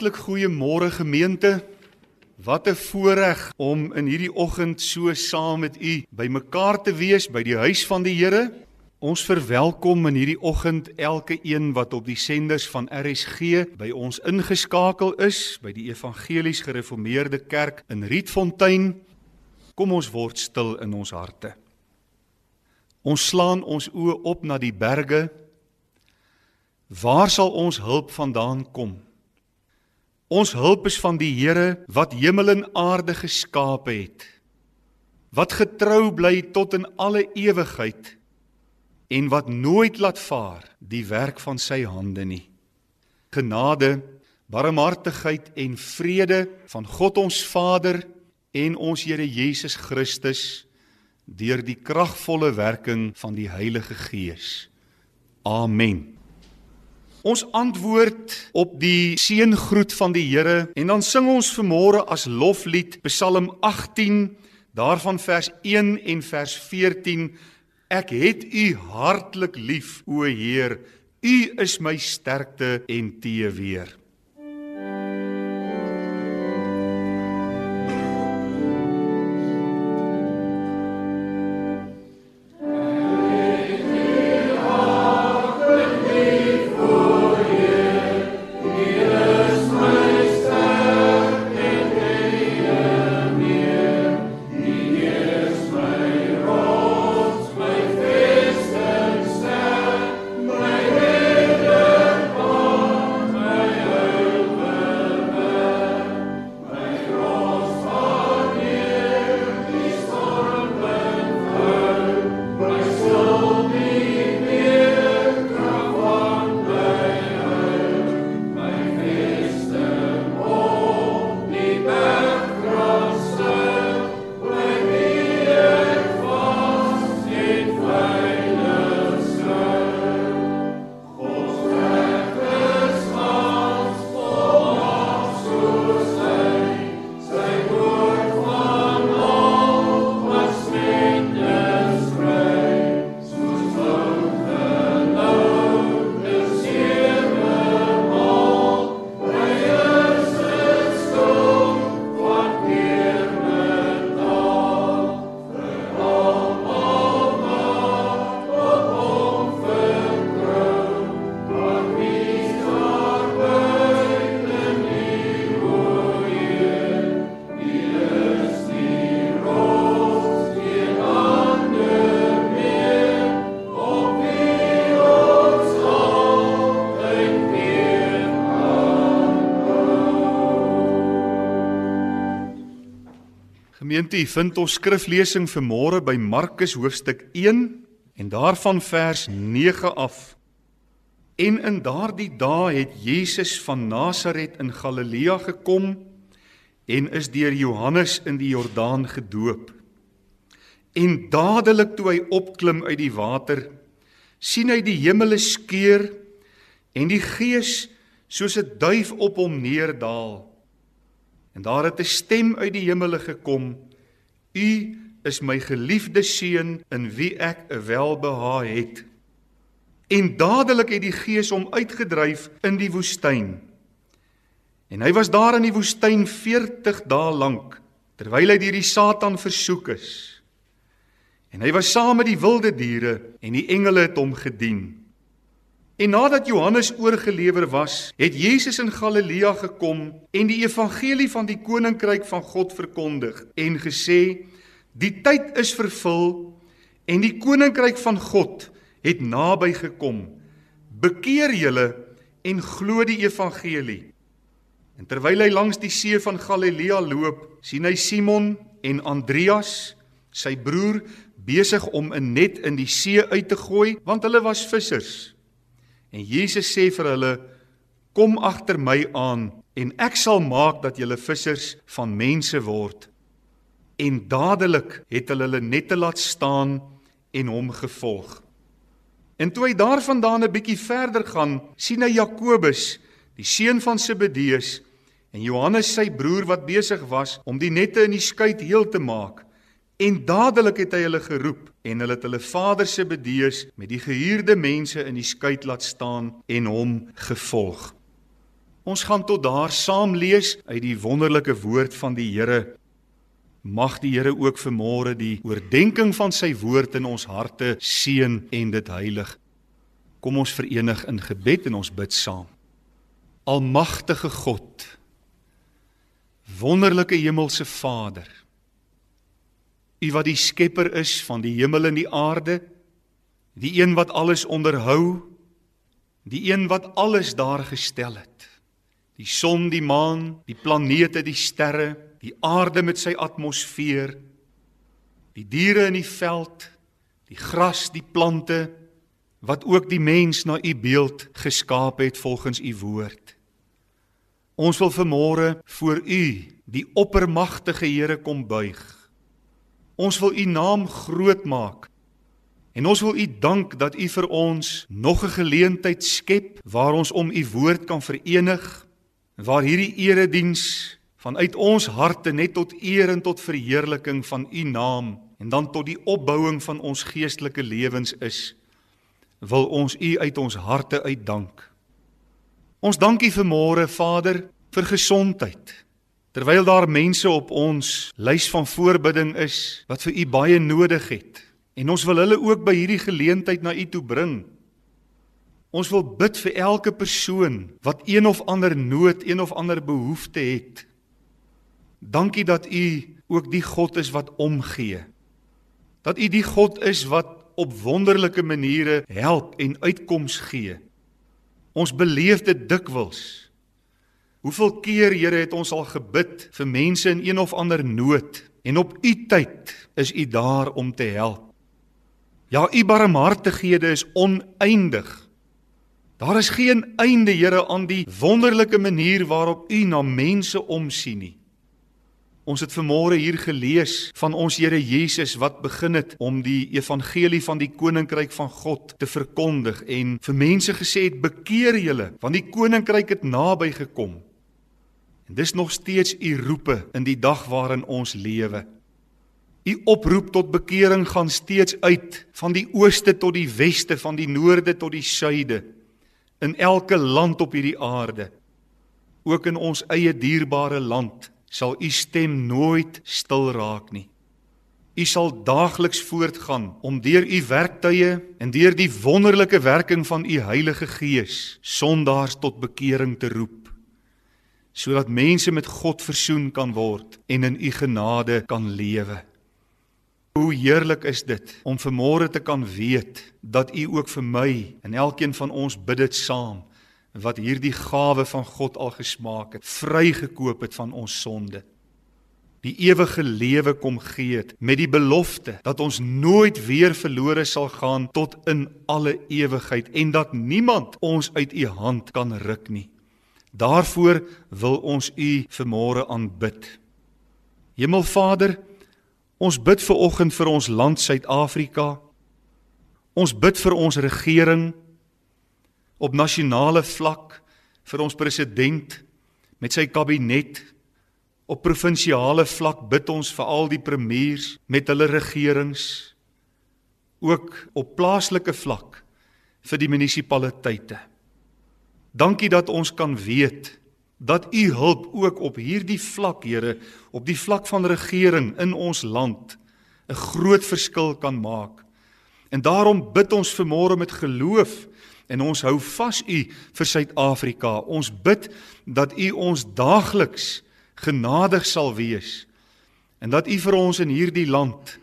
Hartlik goeiemôre gemeente. Wat 'n voorreg om in hierdie oggend so saam met u bymekaar te wees by die huis van die Here. Ons verwelkom in hierdie oggend elke een wat op die senders van RSG by ons ingeskakel is by die Evangelies Gereformeerde Kerk in Rietfontein. Kom ons word stil in ons harte. Ons slaan ons oë op na die berge. Waar sal ons hulp vandaan kom? Ons hulp is van die Here wat hemel en aarde geskape het. Wat getrou bly tot in alle ewigheid en wat nooit laat vaar die werk van sy hande nie. Genade, barmhartigheid en vrede van God ons Vader en ons Here Jesus Christus deur die kragvolle werking van die Heilige Gees. Amen. Ons antwoord op die seëngroet van die Here en dan sing ons vanmôre as loflied Psalm 18 daarvan vers 1 en vers 14 Ek het u hartlik lief o Heer. U is my sterkte en teeweer Gemeente, vind ons skriflesing vir môre by Markus hoofstuk 1 en daarvan vers 9 af. En in daardie dae het Jesus van Nasaret in Galilea gekom en is deur Johannes in die Jordaan gedoop. En dadelik toe hy opklim uit die water, sien hy die hemele skeur en die Gees soos 'n duif op hom neerdaal. En daar het 'n stem uit die hemele gekom: U is my geliefde seun in wie ek 'n welbehae het. En dadelik het die Gees hom uitgedryf in die woestyn. En hy was daar in die woestyn 40 dae lank terwyl hy deur die Satan versoek is. En hy was saam met die wilde diere en die engele het hom gedien. En nadat Johannes oorgelewer was, het Jesus in Galilea gekom en die evangelie van die koninkryk van God verkondig en gesê: "Die tyd is vervul en die koninkryk van God het naby gekom. Bekeer julle en glo die evangelie." En terwyl hy langs die see van Galilea loop, sien hy Simon en Andreas, sy broer, besig om 'n net in die see uit te gooi, want hulle was vissers. En Jesus sê vir hulle: "Kom agter my aan en ek sal maak dat julle vissers van mense word." En dadelik het hulle hulle nette laat staan en hom gevolg. En toe hy daarvandaan 'n bietjie verder gaan, sien hy Jakobus, die seun van Zebedeus, en Johannes sy broer wat besig was om die nette in die skei heel te maak. En dadelik het hy hulle geroep en hulle het hulle vader se bedees met die gehuurde mense in die skei laat staan en hom gevolg. Ons gaan tot daar saam lees uit die wonderlike woord van die Here. Mag die Here ook vanmôre die oordeenking van sy woord in ons harte seën en dit heilig. Kom ons verenig in gebed en ons bid saam. Almagtige God, wonderlike hemelse Vader, U wat die skepper is van die hemel en die aarde, die een wat alles onderhou, die een wat alles daar gestel het. Die son, die maan, die planete, die sterre, die aarde met sy atmosfeer, die diere in die veld, die gras, die plante wat ook die mens na u beeld geskaap het volgens u woord. Ons wil vanmôre voor u, die oppermagtige Here kom buig. Ons wil u naam groot maak. En ons wil u dank dat u vir ons nog 'n geleentheid skep waar ons om u woord kan verenig, waar hierdie erediens vanuit ons harte net tot eer en tot verheerliking van u naam en dan tot die opbouing van ons geestelike lewens is, wil ons u uit ons harte uitdank. Ons dank u vanmôre Vader vir gesondheid. Terwyl daar mense op ons lys van voorbidding is wat vir u baie nodig het. En ons wil hulle ook by hierdie geleentheid na u toe bring. Ons wil bid vir elke persoon wat een of ander nood, een of ander behoefte het. Dankie dat u ook die God is wat omgee. Dat u die God is wat op wonderlike maniere help en uitkoms gee. Ons beleef dit dikwels. Hoeveel keer Here het ons al gebid vir mense in een of ander nood en op u tyd is u daar om te help. Ja, u barmhartighede is oneindig. Daar is geen einde, Here, aan die wonderlike manier waarop u na mense omsien nie. Ons het vanmôre hier gelees van ons Here Jesus wat begin het om die evangelie van die koninkryk van God te verkondig en vir mense gesê het bekeer julle want die koninkryk het naby gekom. En dis nog steeds u roepe in die dag waarin ons lewe. U oproep tot bekering gaan steeds uit van die ooste tot die weste, van die noorde tot die suide in elke land op hierdie aarde. Ook in ons eie dierbare land sal u stem nooit stil raak nie. U sal daagliks voortgaan om deur u werktuie en deur die wonderlike werking van u Heilige Gees sondaars tot bekering te roep sodat mense met God versoen kan word en in u genade kan lewe. Hoe heerlik is dit om vanmôre te kan weet dat u ook vir my en elkeen van ons bid dit saam wat hierdie gawe van God al gesmaak het, vrygekoop het van ons sonde. Die ewige lewe kom gee het met die belofte dat ons nooit weer verlore sal gaan tot in alle ewigheid en dat niemand ons uit u hand kan ruk nie. Daarvoor wil ons u vanmôre aanbid. Hemelvader, ons bid ver oggend vir ons land Suid-Afrika. Ons bid vir ons regering op nasionale vlak vir ons president met sy kabinet op provinsiale vlak bid ons vir al die premiers met hulle regerings ook op plaaslike vlak vir die munisipaliteite dankie dat ons kan weet dat u hulp ook op hierdie vlak Here op die vlak van regering in ons land 'n groot verskil kan maak en daarom bid ons vanmôre met geloof en ons hou vas u vir Suid-Afrika. Ons bid dat u ons daagliks genadig sal wees en dat u vir ons in hierdie land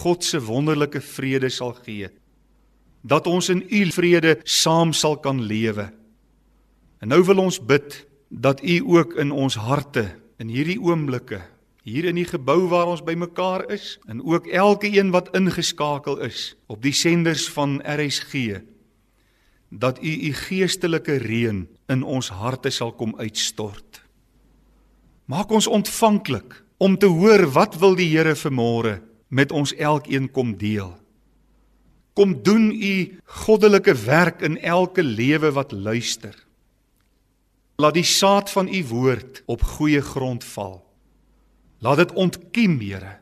God se wonderlike vrede sal gee. Dat ons in u vrede saam sal kan lewe. En nou wil ons bid dat u ook in ons harte in hierdie oomblikke hier in die gebou waar ons bymekaar is en ook elke een wat ingeskakel is op die senders van RSG dat u u geestelike reën in ons harte sal kom uitstort. Maak ons ontvanklik om te hoor wat wil die Here vanmôre met ons elkeen kom deel. Kom doen u goddelike werk in elke lewe wat luister. Laat die saad van u woord op goeie grond val. Laat dit ontkiem, Here.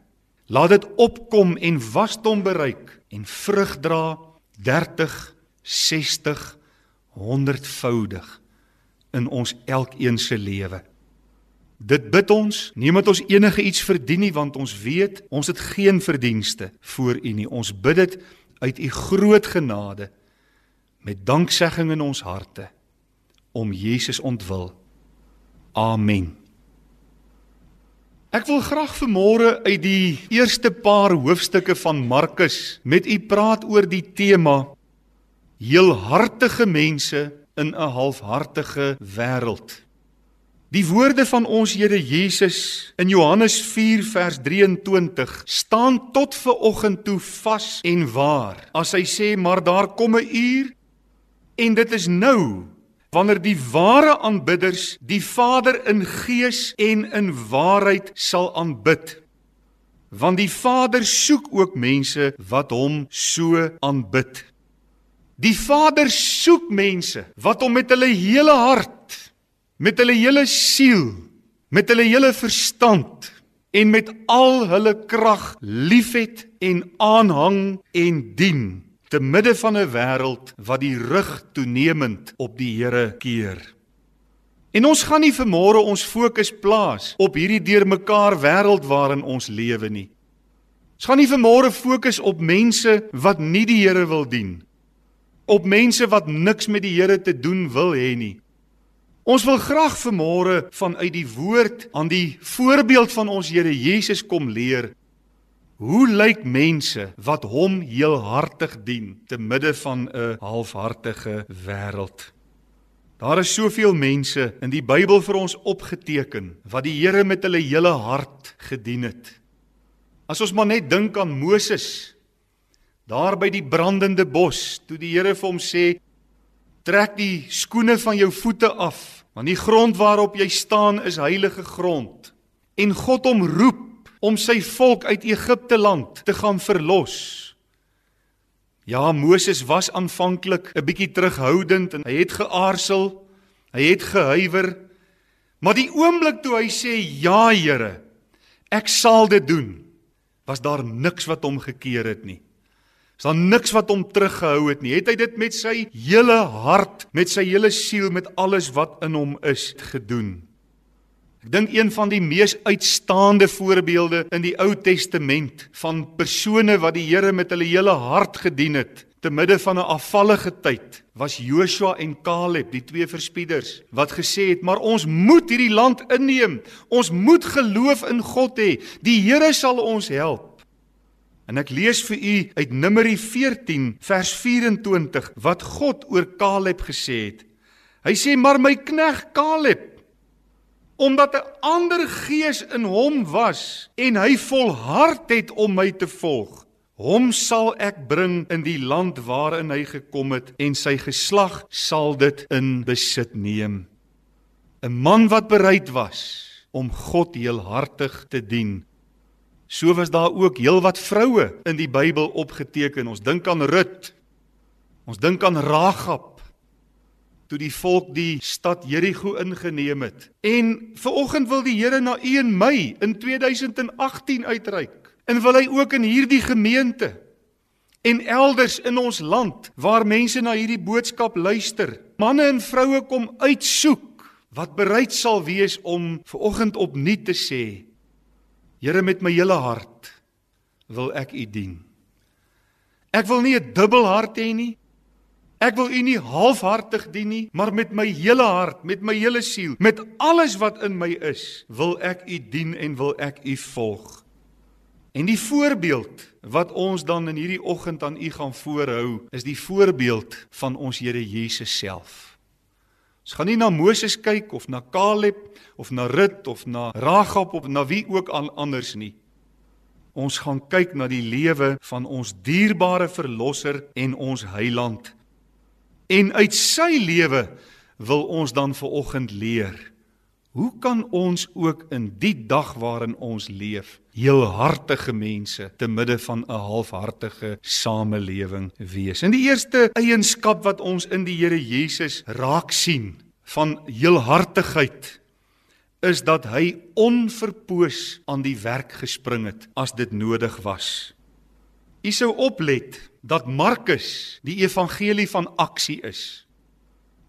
Laat dit opkom en wasdom bereik en vrug dra 30 60 100voudig in ons elkeen se lewe. Dit bid ons, nie omdat ons enige iets verdien nie, want ons weet ons het geen verdienste voor U nie. Ons bid dit uit U groot genade met danksegging in ons harte om Jesus ontwil. Amen. Ek wil graag vanmôre uit die eerste paar hoofstukke van Markus met u praat oor die tema heelhartige mense in 'n halfhartige wêreld. Die woorde van ons Here Jesus in Johannes 4 vers 23 staan tot ver oggend toe vas en waar. As hy sê maar daar kom 'n uur en dit is nou wanneer die ware aanbidders die Vader in gees en in waarheid sal aanbid. Want die Vader soek ook mense wat hom so aanbid. Die Vader soek mense wat hom met hulle hele hart, met hulle hele siel, met hulle hele verstand en met al hulle krag liefhet en aanhang en dien te midde van 'n wêreld wat die rug toenemend op die Here keer. En ons gaan nie vanmôre ons fokus plaas op hierdie deurmekaar wêreld waarin ons lewe nie. Ons gaan nie vanmôre fokus op mense wat nie die Here wil dien. Op mense wat niks met die Here te doen wil hê nie. Ons wil graag vanmôre vanuit die woord aan die voorbeeld van ons Here Jesus kom leer Hoe lyk mense wat hom heelhartig dien te midde van 'n halfhartige wêreld? Daar is soveel mense in die Bybel vir ons opgeteken wat die Here met hulle hele hart gedien het. As ons maar net dink aan Moses daar by die brandende bos toe die Here vir hom sê trek die skoene van jou voete af want die grond waarop jy staan is heilige grond en God hom roep om sy volk uit Egipte land te gaan verlos. Ja, Moses was aanvanklik 'n bietjie terughoudend en hy het geaarsel, hy het gehuiwer. Maar die oomblik toe hy sê ja, Here, ek sal dit doen, was daar niks wat hom gekeer het nie. Was daar niks wat hom teruggehou het nie. Het hy dit met sy hele hart, met sy hele siel, met alles wat in hom is gedoen. Ek dink een van die mees uitstaande voorbeelde in die Ou Testament van persone wat die Here met hulle hele hart gedien het te midde van 'n afvallige tyd was Joshua en Caleb, die twee verspieders, wat gesê het: "Maar ons moet hierdie land inneem. Ons moet geloof in God hê. Die Here sal ons help." En ek lees vir u uit Numeri 14 vers 24 wat God oor Caleb gesê het. Hy sê: "Maar my knegg Caleb omdat 'n ander gees in hom was en hy volhard het om my te volg. Hom sal ek bring in die land waarin hy gekom het en sy geslag sal dit in besit neem. 'n Man wat bereid was om God heelhartig te dien. So was daar ook heelwat vroue in die Bybel opgeteken. Ons dink aan Rut. Ons dink aan Ragab toe die volk die stad Jerigo ingeneem het. En ver oggend wil die Here na 1 Mei in 2018 uitreik. En wil hy ook in hierdie gemeente en elders in ons land waar mense na hierdie boodskap luister, manne en vroue kom uitsoek wat bereid sal wees om ver oggend opnuut te sê: Here met my hele hart wil ek U dien. Ek wil nie 'n dubbel hart hê nie. Ek wil U nie halfhartig dien nie, maar met my hele hart, met my hele siel, met alles wat in my is, wil ek U dien en wil ek U volg. En die voorbeeld wat ons dan in hierdie oggend aan U gaan voorhou, is die voorbeeld van ons Here Jesus self. Ons gaan nie na Moses kyk of na Caleb of na Rut of na Ragab of na wie ook al anders nie. Ons gaan kyk na die lewe van ons dierbare verlosser en ons heiland En uit sy lewe wil ons dan ver oggend leer. Hoe kan ons ook in die dag waarin ons leef, heelhartige mense te midde van 'n halfhartige samelewing wees? En die eerste eienskap wat ons in die Here Jesus raak sien van heelhartigheid is dat hy onverpoos aan die werk gespring het as dit nodig was. U sou oplet dat Markus die evangelie van aksie is.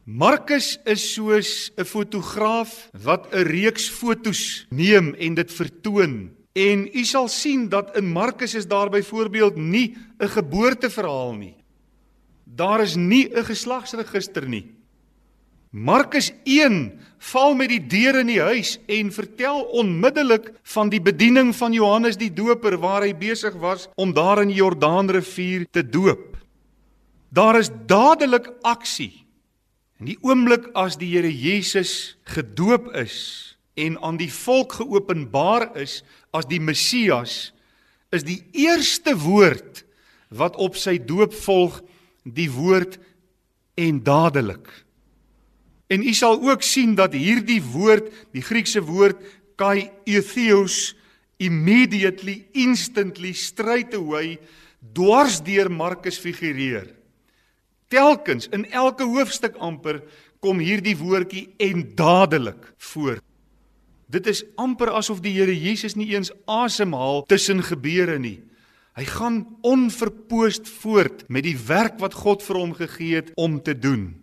Markus is soos 'n fotograaf wat 'n reeks fotos neem en dit vertoon. En u sal sien dat in Markus is daar byvoorbeeld nie 'n geboorteverhaal nie. Daar is nie 'n geslagsregister nie. Markus 1 val met die deur in die huis en vertel onmiddellik van die bediening van Johannes die Doper waar hy besig was om daar in die Jordaanrivier te doop. Daar is dadelik aksie. In die oomblik as die Here Jesus gedoop is en aan die volk geopenbaar is as die Messias, is die eerste woord wat op sy doop volg die woord en dadelik. En u sal ook sien dat hierdie woord, die Griekse woord kai eutheos immediately instantly straight away dwars deur Markus figureer. Telkens in elke hoofstuk amper kom hierdie woordjie en dadelik voor. Dit is amper asof die Here Jesus nie eens asemhaal tussen gebeure nie. Hy gaan onverpoost voort met die werk wat God vir hom gegee het om te doen.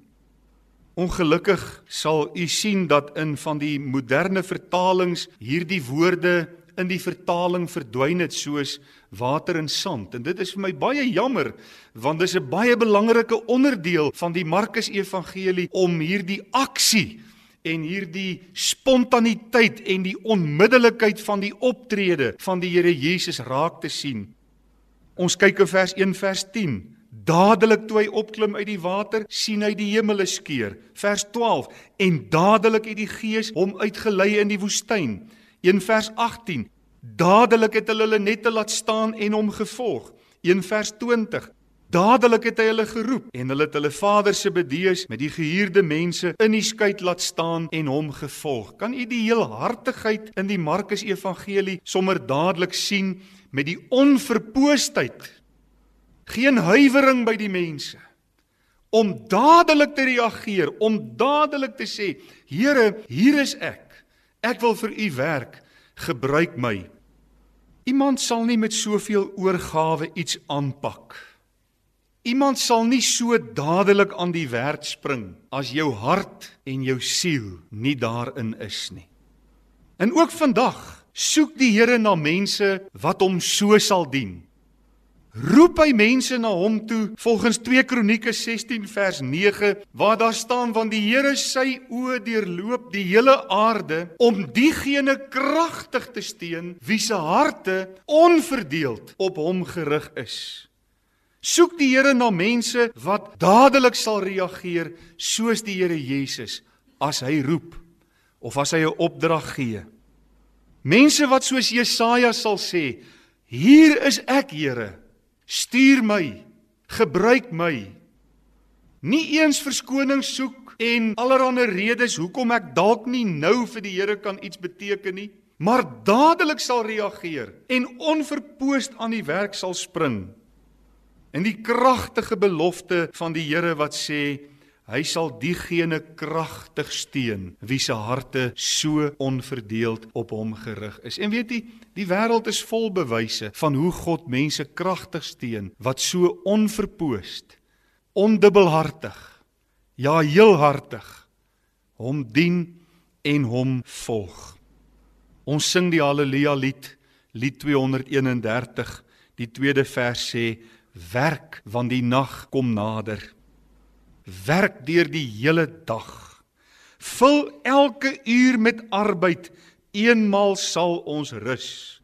Ongelukkig sal u sien dat in van die moderne vertalings hierdie woorde in die vertaling verdwyn het soos water in sand en dit is vir my baie jammer want dis 'n baie belangrike onderdeel van die Markus Evangelie om hierdie aksie en hierdie spontaniteit en die onmiddellikheid van die optrede van die Here Jesus raak te sien. Ons kyk in vers 1 vers 10 Dadelik toe hy opklim uit die water, sien hy die hemele skeur. Vers 12 en dadelik het die Gees hom uitgelei in die woestyn. 1 vers 18 Dadelik het hulle hulle net te laat staan en hom gevolg. 1 vers 20 Dadelik het hy hulle geroep en hulle het hulle vader se bedees met die gehuurde mense in die skei laat staan en hom gevolg. Kan u die heel hartigheid in die Markus Evangelie sommer dadelik sien met die onverpoostheid geen huiwering by die mense om dadelik te reageer, om dadelik te sê, Here, hier is ek. Ek wil vir u werk. Gebruik my. Iemand sal nie met soveel oorgawe iets aanpak. Iemand sal nie so dadelik aan die werk spring as jou hart en jou siel nie daarin is nie. En ook vandag soek die Here na mense wat hom so sal dien roep hy mense na hom toe volgens 2 Kronieke 16 vers 9 waar daar staan want die Here sy oë deurloop die hele aarde om diegene kragtig te steun wie se harte onverdeeld op hom gerig is. Soek die Here na mense wat dadelik sal reageer soos die Here Jesus as hy roep of as hy 'n opdrag gee. Mense wat soos Jesaja sal sê, hier is ek Here Stuur my, gebruik my. Nie eens verskoning soek en allerlei redes hoekom ek dalk nie nou vir die Here kan iets beteken nie, maar dadelik sal reageer en onverpoost aan die werk sal spring. In die kragtige belofte van die Here wat sê Hy sal diegene kragtig steun wie se harte so onverdeeld op hom gerig is. En weet jy, die wêreld is vol bewyse van hoe God mense kragtig steun wat so onverpoost, ondubbelhartig, ja heelhartig hom dien en hom volg. Ons sing die haleluja lied, lied 231. Die tweede vers sê: Werk want die nag kom nader werk deur die hele dag. Vul elke uur met arbeid, eenmal sal ons rus.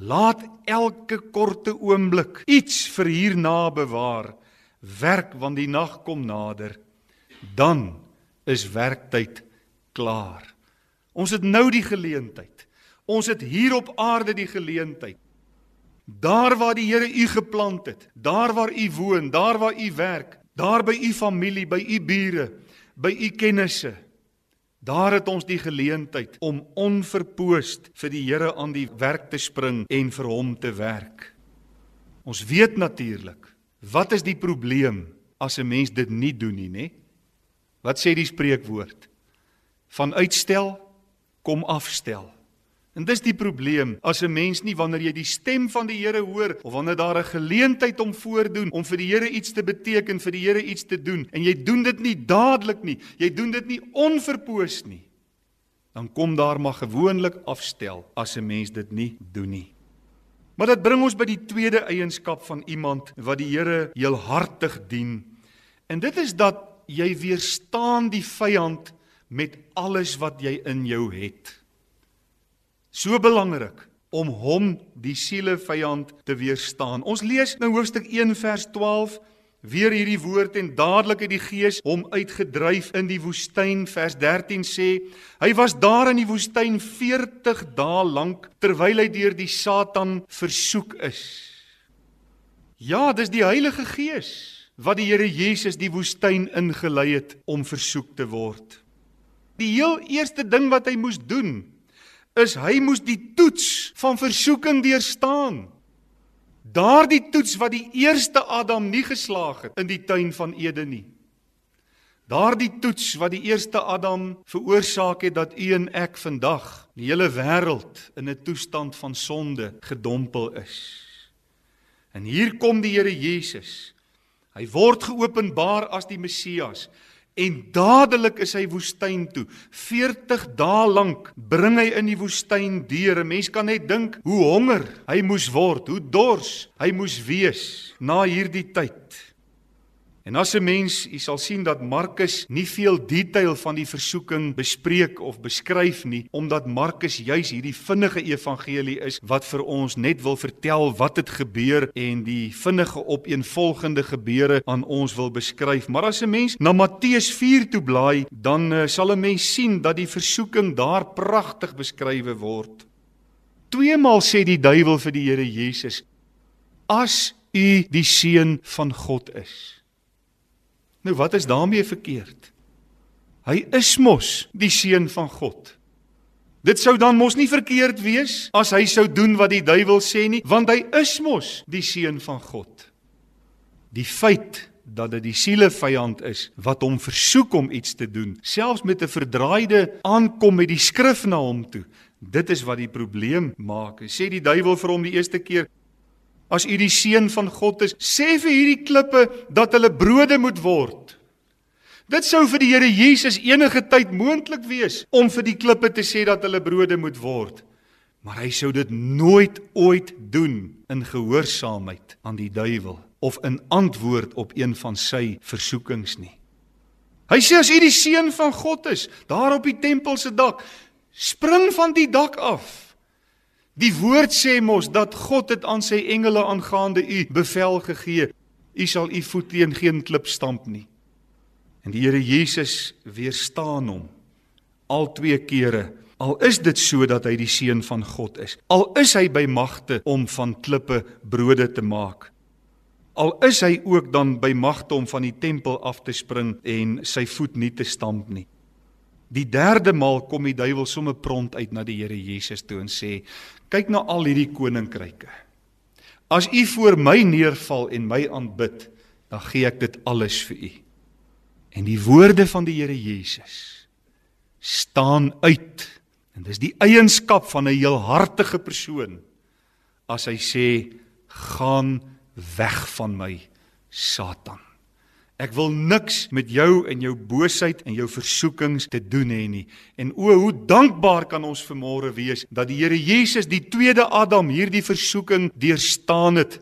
Laat elke korte oomblik iets vir hierna bewaar. Werk want die nag kom nader. Dan is werktyd klaar. Ons het nou die geleentheid. Ons het hier op aarde die geleentheid. Daar waar die Here u geplant het, daar waar u woon, daar waar u werk, Daar by u familie, by u bure, by u kennisse. Daar het ons die geleentheid om onverpoost vir die Here aan die werk te spring en vir hom te werk. Ons weet natuurlik, wat is die probleem as 'n mens dit nie doen nie, nê? Wat sê die spreekwoord? Van uitstel kom afstel. En dis die probleem as 'n mens nie wanneer jy die stem van die Here hoor of wanneer daar 'n geleentheid om voordoen om vir die Here iets te beteken, vir die Here iets te doen en jy doen dit nie dadelik nie, jy doen dit nie onverpoos nie. Dan kom daar maar gewoonlik afstel as 'n mens dit nie doen nie. Maar dit bring ons by die tweede eienskap van iemand wat die Here heelhartig dien. En dit is dat jy weerstaan die vyand met alles wat jy in jou het. So belangrik om hom die siele vyand te weerstaan. Ons lees nou hoofstuk 1 vers 12 weer hierdie woord en dadelik het die gees hom uitgedryf in die woestyn vers 13 sê hy was daar in die woestyn 40 dae lank terwyl hy deur die satan versoek is. Ja, dis die Heilige Gees wat die Here Jesus die woestyn ingelei het om versoek te word. Die heel eerste ding wat hy moes doen is hy moes die toets van versoeking deurstaan. Daardie toets wat die eerste Adam nie geslaag het in die tuin van Eden nie. Daardie toets wat die eerste Adam veroorsaak het dat u en ek vandag die hele wêreld in 'n toestand van sonde gedompel is. En hier kom die Here Jesus. Hy word geopenbaar as die Messias. En dadelik is hy woestyn toe. 40 dae lank bring hy in die woestyn deur. 'n Mens kan net dink hoe honger hy moes word, hoe dors hy moes wees na hierdie tyd. En as 'n mens, jy sal sien dat Markus nie veel detail van die versoeking bespreek of beskryf nie, omdat Markus juis hierdie vinnige evangelie is wat vir ons net wil vertel wat het gebeur en die vinnige opeenvolgende gebeure aan ons wil beskryf. Maar as 'n mens na Matteus 4 toe blaai, dan uh, sal 'n mens sien dat die versoeking daar pragtig beskrywe word. Tweemaal sê die duiwel vir die Here Jesus: "As u die seun van God is." Nou wat is daarmee verkeerd? Hy is mos die seun van God. Dit sou dan mos nie verkeerd wees as hy sou doen wat die duiwel sê nie, want hy is mos die seun van God. Die feit dat dit die siele vyand is wat hom versoek om iets te doen, selfs met 'n verdraaide aankom met die skrif na hom toe. Dit is wat die probleem maak. Sê die duiwel vir hom die eerste keer, As u die seun van God is, sê vir hierdie klippe dat hulle brode moet word. Dit sou vir die Here Jesus enige tyd moontlik wees om vir die klippe te sê dat hulle brode moet word. Maar hy sou dit nooit ooit doen in gehoorsaamheid aan die duiwel of in antwoord op een van sy versoekings nie. Hy sê as u die seun van God is, daar op die tempel se dak, spring van die dak af. Die woord sê mos dat God het aan sy engele aangaande u bevel gegee. U sal u voet teen geen klip stamp nie. En die Here Jesus weerstaan hom al twee kere. Al is dit so dat hy die seun van God is. Al is hy by magte om van klippe brode te maak. Al is hy ook dan by magte om van die tempel af te spring en sy voet nie te stamp nie. Die derde maal kom die duiwel sommer prompt uit na die Here Jesus toe en sê: "Kyk na al hierdie koninkryke. As u voor my neerval en my aanbid, dan gee ek dit alles vir u." En die woorde van die Here Jesus staan uit. En dis die eienskap van 'n heelhartige persoon as hy sê: "Gaan weg van my, Satan." Ek wil niks met jou en jou boosheid en jou versoekings te doen hê nie. En o, hoe dankbaar kan ons vanmôre wees dat die Here Jesus, die tweede Adam, hierdie versoeking deurstaan het.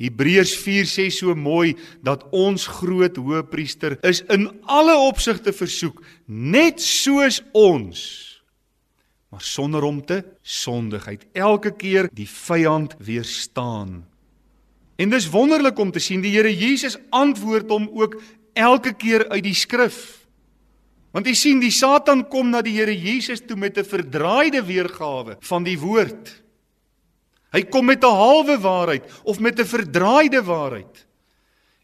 Hebreërs 4 sê so mooi dat ons groot hoëpriester is in alle opsigte versoek, net soos ons. Maar sonder om te sondigheid, elke keer die vyand weerstaan. En dis wonderlik om te sien die Here Jesus antwoord hom ook elke keer uit die skrif. Want jy sien die Satan kom na die Here Jesus toe met 'n verdraaide weergawe van die woord. Hy kom met 'n halwe waarheid of met 'n verdraaide waarheid.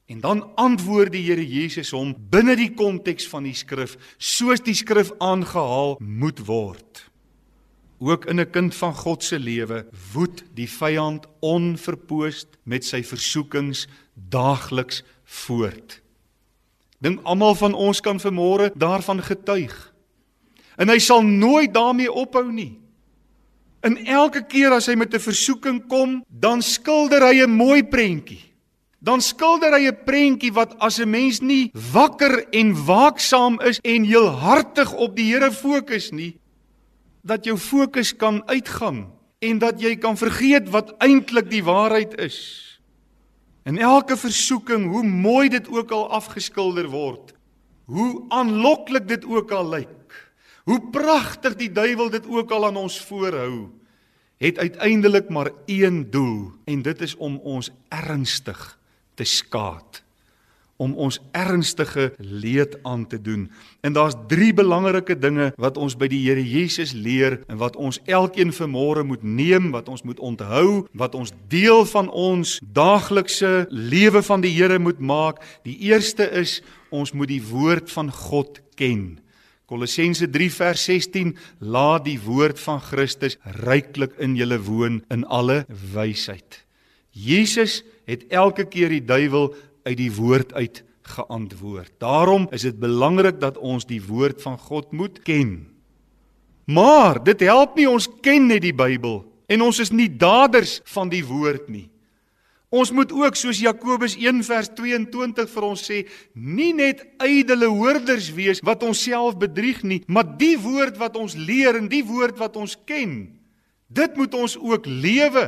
En dan antwoord die Here Jesus hom binne die konteks van die skrif, soos die skrif aangehaal moet word. Ook in 'n kind van God se lewe woed die vyand onverpoost met sy versoekings daagliks voort. Dink almal van ons kan vanmôre daarvan getuig. En hy sal nooit daarmee ophou nie. En elke keer as hy met 'n versoeking kom, dan skilder hy 'n mooi prentjie. Dan skilder hy 'n prentjie wat as 'n mens nie wakker en waaksaam is en heelhartig op die Here fokus nie, dat jou fokus kan uitgaan en dat jy kan vergeet wat eintlik die waarheid is. In elke versoeking, hoe mooi dit ook al afgeskilder word, hoe aanloklik dit ook al lyk, hoe pragtig die duiwel dit ook al aan ons voorhou, het uiteindelik maar een doel en dit is om ons ernstig te skaad om ons ernstige leed aan te doen. En daar's drie belangrike dinge wat ons by die Here Jesus leer en wat ons elkeen vanmôre moet neem, wat ons moet onthou, wat ons deel van ons daaglikse lewe van die Here moet maak. Die eerste is ons moet die woord van God ken. Kolossense 3 vers 16 laat die woord van Christus ryklik in julle woon in alle wysheid. Jesus het elke keer die duiwel uit die woord uit geantwoord. Daarom is dit belangrik dat ons die woord van God moet ken. Maar dit help nie ons ken net die Bybel en ons is nie daders van die woord nie. Ons moet ook soos Jakobus 1 vers 22 vir ons sê, nie net ydelle hoorders wees wat onsself bedrieg nie, maar die woord wat ons leer en die woord wat ons ken, dit moet ons ook lewe.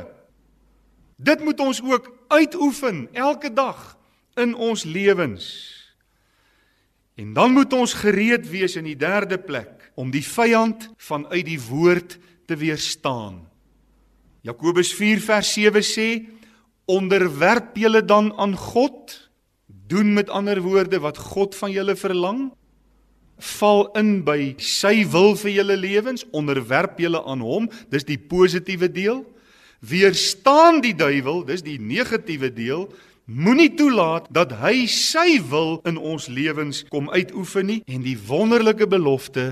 Dit moet ons ook uitoefen elke dag in ons lewens. En dan moet ons gereed wees in die derde plek om die vyand vanuit die woord te weerstaan. Jakobus 4 vers 7 sê: "Onderwerp julle dan aan God, doen met ander woorde wat God van julle verlang, val in by sy wil vir julle lewens, onderwerp julle aan hom, dis die positiewe deel." Weerstaan die duiwel, dis die negatiewe deel. Moenie toelaat dat hy sy wil in ons lewens kom uitoefen nie en die wonderlike belofte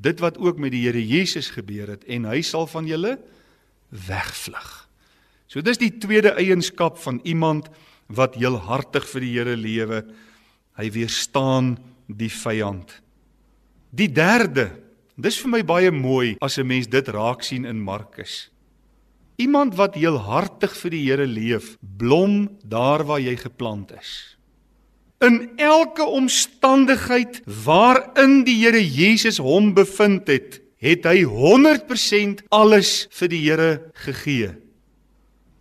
dit wat ook met die Here Jesus gebeur het en hy sal van julle wegvlug. So dis die tweede eienskap van iemand wat heel hartig vir die Here lewe. Hy weerstaan die vyand. Die derde, dis vir my baie mooi as 'n mens dit raak sien in Markus. Iemand wat heel hartig vir die Here leef, blom daar waar jy geplant is. In elke omstandigheid waarin die Here Jesus hom bevind het, het hy 100% alles vir die Here gegee.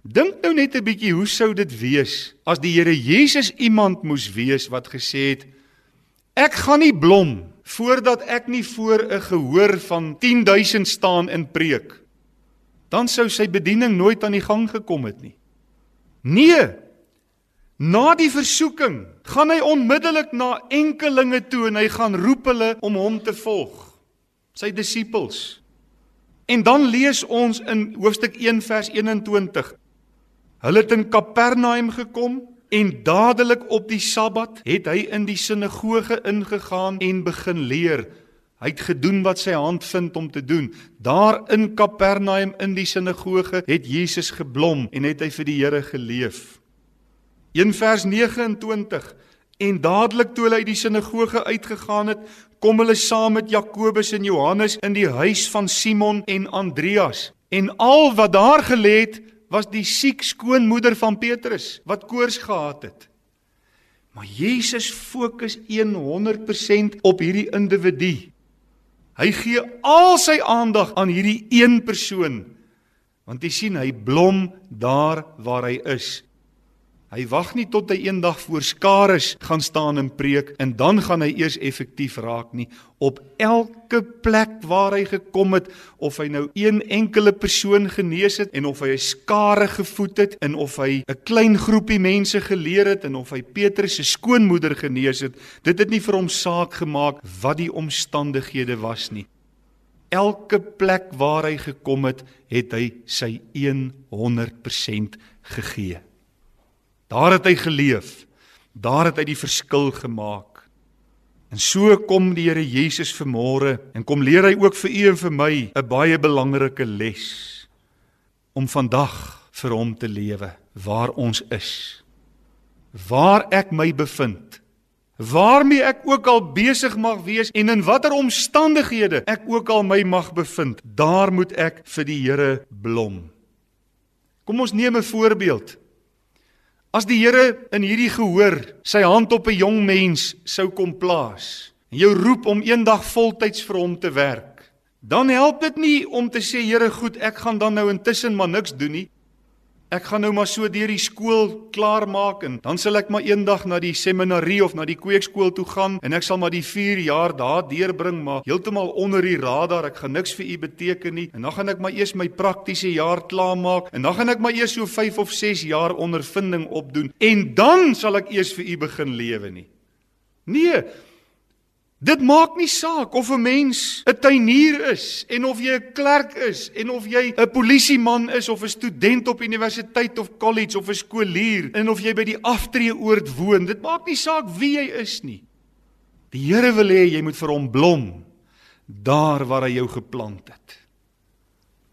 Dink nou net 'n bietjie hoe sou dit wees as die Here Jesus iemand moes wees wat gesê het ek gaan nie blom voordat ek nie voor 'n gehoor van 10000 staan en preek dan sou sy bediening nooit aan die gang gekom het nie. Nee. Na die versoeking gaan hy onmiddellik na enkelinge toe en hy gaan roep hulle om hom te volg. Sy disippels. En dan lees ons in hoofstuk 1 vers 21. Hulle het in Kapernaum gekom en dadelik op die Sabbat het hy in die sinagoge ingegaan en begin leer. Hy het gedoen wat sy hand vind om te doen. Daar in Kapernaum in die sinagoge het Jesus geblom en het hy vir die Here geleef. 1 vers 29 En dadelik toe hulle uit die sinagoge uitgegaan het, kom hulle saam met Jakobus en Johannes in die huis van Simon en Andreas. En al wat daar gelê het, was die siek skoonmoeder van Petrus wat koors gehad het. Maar Jesus fokus 100% op hierdie individu. Hy gee al sy aandag aan hierdie een persoon. Want jy sien, hy blom daar waar hy is. Hy wag nie tot hy eendag voor skares gaan staan en preek en dan gaan hy eers effektief raak nie. Op elke plek waar hy gekom het, of hy nou een enkele persoon genees het en of hy 'n skare gevoed het en of hy 'n klein groepie mense geleer het en of hy Petrus se skoonmoeder genees het, dit het nie vir hom saak gemaak wat die omstandighede was nie. Elke plek waar hy gekom het, het hy sy 100% gegee. Daar het hy geleef. Daar het hy die verskil gemaak. En so kom die Here Jesus vanmôre en kom leer hy ook vir u en vir my 'n baie belangrike les om vandag vir hom te lewe waar ons is. Waar ek my bevind, waarmee ek ook al besig mag wees en in watter omstandighede ek ook al my mag bevind, daar moet ek vir die Here blom. Kom ons neem 'n voorbeeld. As die Here in hierdie gehoor sy hand op 'n jong mens sou kom plaas en jou roep om eendag voltyds vir hom te werk, dan help dit nie om te sê Here, goed, ek gaan dan nou intussen maar niks doen nie. Ek gaan nou maar so deur die skool klaar maak en dan sal ek maar eendag na die seminarie of na die kweekskool toe gaan en ek sal maar die 4 jaar daar deurbring maar heeltemal onder die radar. Ek gaan niks vir u beteken nie. En dan gaan ek maar eers my praktiese jaar klaar maak en dan gaan ek maar eers so 5 of 6 jaar ondervinding opdoen en dan sal ek eers vir u begin lewe nie. Nee, Dit maak nie saak of 'n mens 'n tuinier is en of jy 'n klerk is en of jy 'n polisieman is of 'n student op universiteit of college of 'n skoolier en of jy by die aftreeoord woon. Dit maak nie saak wie jy is nie. Die Here wil hê jy moet vir hom blom daar waar hy jou geplant het.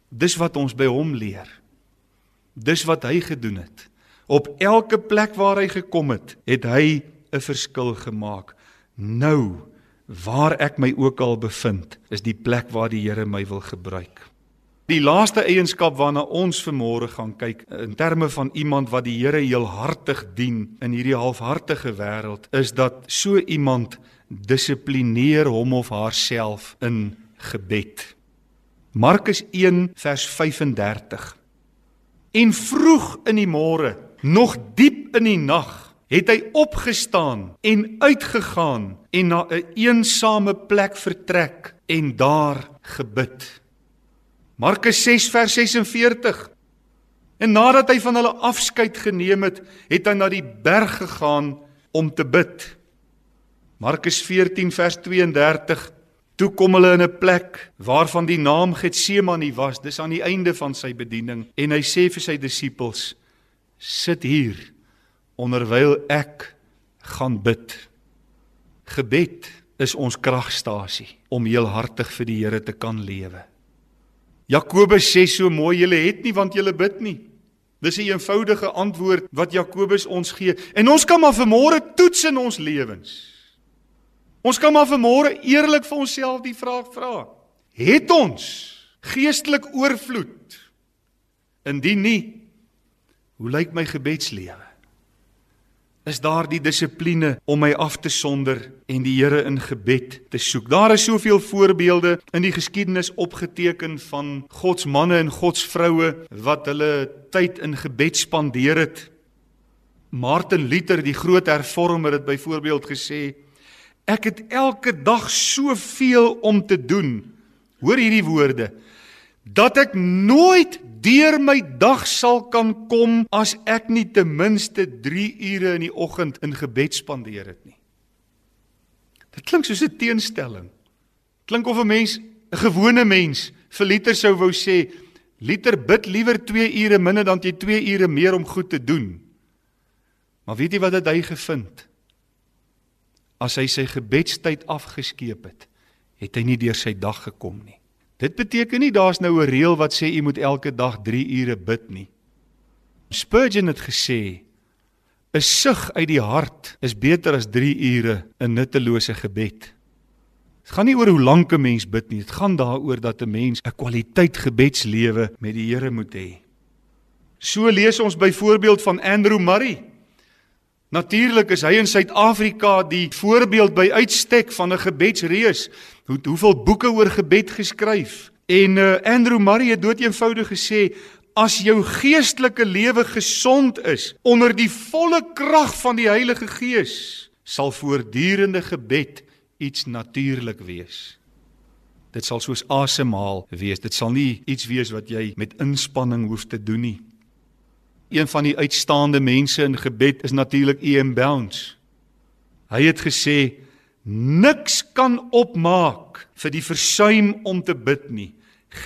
Dis wat ons by hom leer. Dis wat hy gedoen het. Op elke plek waar hy gekom het, het hy 'n verskil gemaak. Nou Waar ek my ook al bevind, is die plek waar die Here my wil gebruik. Die laaste eienskap waarna ons vanmôre gaan kyk in terme van iemand wat die Here heelhartig dien in hierdie halfhartige wêreld, is dat so iemand dissiplineer hom of haarself in gebed. Markus 1 vers 35. En vroeg in die môre, nog diep in die nag, het hy opgestaan en uitgegaan en na 'n een eensame plek vertrek en daar gebid. Markus 6 vers 46. En nadat hy van hulle afskeid geneem het, het hy na die berg gegaan om te bid. Markus 14 vers 32. Toe kom hulle in 'n plek waarvan die naam Getsemane was, dis aan die einde van sy bediening en hy sê vir sy disippels: "Sit hier onderwyl ek gaan bid. Gebed is ons kragstasie om heelhartig vir die Here te kan lewe. Jakobus sê so mooi julle het nie want julle bid nie. Dis 'n eenvoudige antwoord wat Jakobus ons gee en ons kan maar vanmôre toets in ons lewens. Ons kan maar vanmôre eerlik vir onsself die vraag vra: Het ons geestelik oorvloed? Indien nie, hoe lyk my gebedslewe? Is daar die dissipline om my af te sonder en die Here in gebed te soek. Daar is soveel voorbeelde in die geskiedenis opgeteken van God se manne en God se vroue wat hulle tyd in gebed spandeer het. Martin Luther, die groot hervormer het byvoorbeeld gesê: Ek het elke dag soveel om te doen. Hoor hierdie woorde: dat ek nooit deur my dag sal kan kom as ek nie ten minste 3 ure in die oggend in gebed spandeer het nie. Dit klink soos 'n teenstelling. Klink of 'n mens, 'n gewone mens, vir liter sou wou sê, liter bid liewer 2 ure minder dan jy 2 ure meer om goed te doen. Maar weet jy wat het hy gevind? As hy sy gebedstyd afgeskeep het, het hy nie deur sy dag gekom nie. Dit beteken nie daar's nou 'n reël wat sê u moet elke dag 3 ure bid nie. Spurgeon het gesê 'n sug uit die hart is beter as 3 ure in nuttelose gebed. Dit gaan nie oor hoe lank 'n mens bid nie, dit gaan daaroor dat 'n mens 'n kwaliteit gebedslewe met die Here moet hê. So lees ons byvoorbeeld van Andrew Murray. Natuurlik is hy in Suid-Afrika die voorbeeld by uitstek van 'n gebedsreus. Hoe hoeveel boeke oor gebed geskryf. En uh, Andrew Murray het dood eenvoudig gesê as jou geestelike lewe gesond is onder die volle krag van die Heilige Gees, sal voortdurende gebed iets natuurlik wees. Dit sal soos asemhaal wees. Dit sal nie iets wees wat jy met inspanning hoef te doen nie. Een van die uitstaande mense in gebed is natuurlik E.M. Bounds. Hy het gesê niks kan opmaak vir die versuim om te bid nie.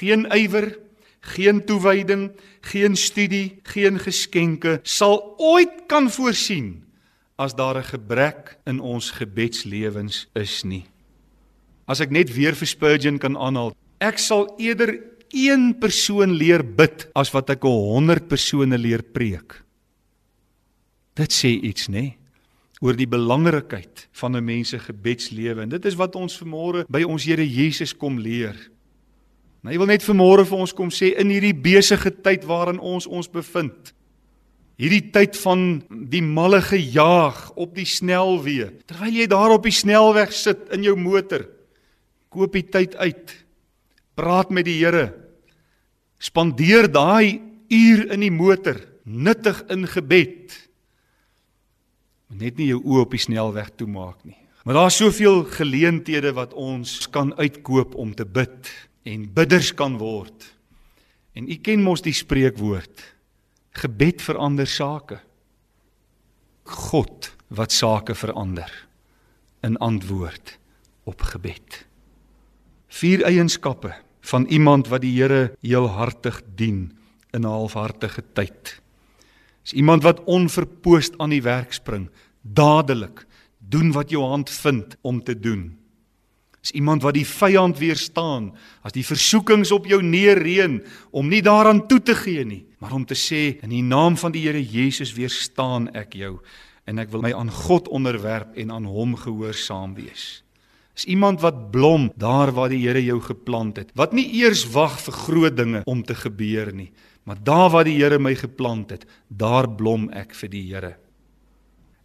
Geen ywer, geen toewyding, geen studie, geen geskenke sal ooit kan voorsien as daar 'n gebrek in ons gebedslewens is nie. As ek net weer vir Spurgeon kan aanhaal, ek sal eerder een persoon leer bid as wat ek 'n 100 persone leer preek. Dit sê iets, nê? oor die belangrikheid van 'n mens se gebedslewe en dit is wat ons vanmôre by ons Here Jesus kom leer. Nou, hy wil net vanmôre vir ons kom sê in hierdie besige tyd waarin ons ons bevind. Hierdie tyd van die malle gejaag op die snelweë. Terwyl jy daar op die snelweg sit in jou motor, koop die tyd uit. Praat met die Here. Spandeer daai uur in die motor nuttig in gebed. Net nie jou oë op die snelweg toemaak nie. Maar daar's soveel geleenthede wat ons kan uitkoop om te bid en bidders kan word. En u ken mos die spreekwoord: gebed verander sake. God wat sake verander in antwoord op gebed. Vier eienskappe van iemand wat die Here heelhartig dien in 'n halfhartige tyd. Is iemand wat onverpoost aan die werk spring, dadelik doen wat jou hand vind om te doen. Is iemand wat die vyand weerstaan as die versoekings op jou neerreën om nie daaraan toe te gee nie, maar om te sê in die naam van die Here Jesus weerstaan ek jou en ek wil my aan God onderwerp en aan hom gehoorsaam wees. Is iemand wat blom daar waar die Here jou geplant het, wat nie eers wag vir groot dinge om te gebeur nie, Maar daar waar die Here my geplant het, daar blom ek vir die Here.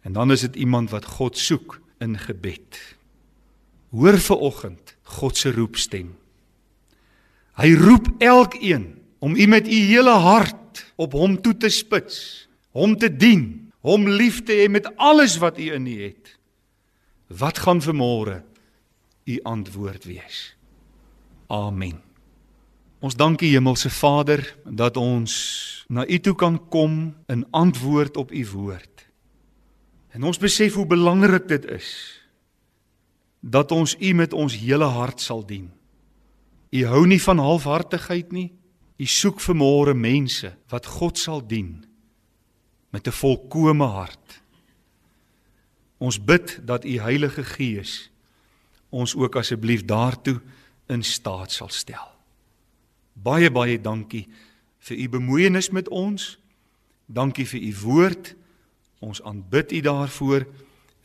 En dan is dit iemand wat God soek in gebed. Hoor ver oggend God se roepstem. Hy roep elkeen om u met u hele hart op hom toe te spits, hom te dien, hom lief te hê met alles wat u in u het. Wat gaan vermôre u antwoord wees? Amen. Ons dank U Hemelse Vader dat ons na U toe kan kom in antwoord op U woord. En ons besef hoe belangrik dit is dat ons U met ons hele hart sal dien. U hou nie van halfhartigheid nie. U soek vermore mense wat God sal dien met 'n volkomme hart. Ons bid dat U Heilige Gees ons ook asseblief daartoe in staat sal stel. Baie baie dankie vir u bemoeienis met ons. Dankie vir u woord. Ons aanbid u daarvoor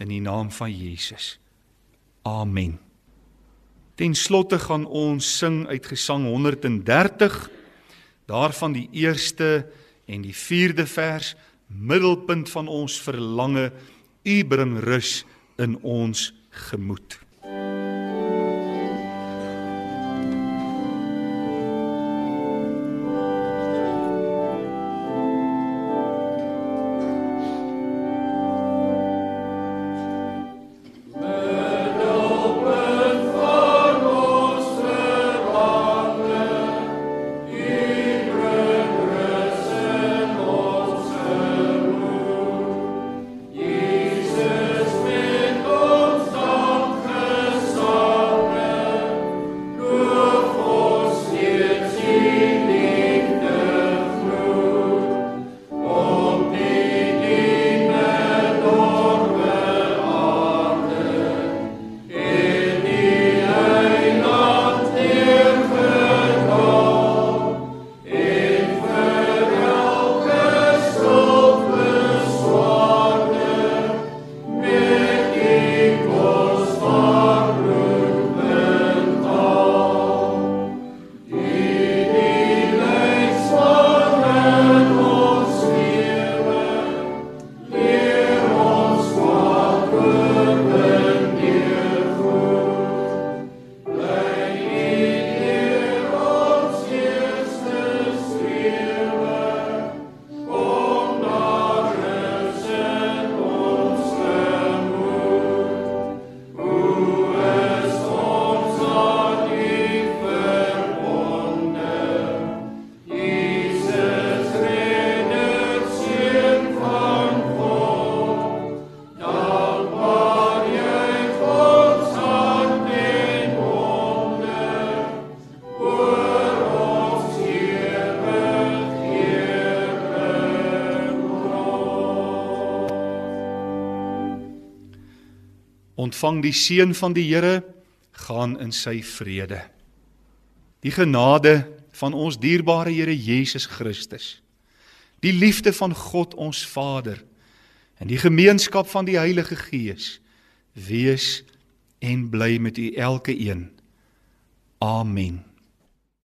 in die naam van Jesus. Amen. Ten slotte gaan ons sing uit Gesang 130 daarvan die eerste en die vierde vers middelpunt van ons verlange u bring rus in ons gemoed. Ontvang die seën van die Here, gaan in sy vrede. Die genade van ons dierbare Here Jesus Christus, die liefde van God ons Vader En die gemeenskap van die Heilige Gees wees en bly met u elke een. Amen.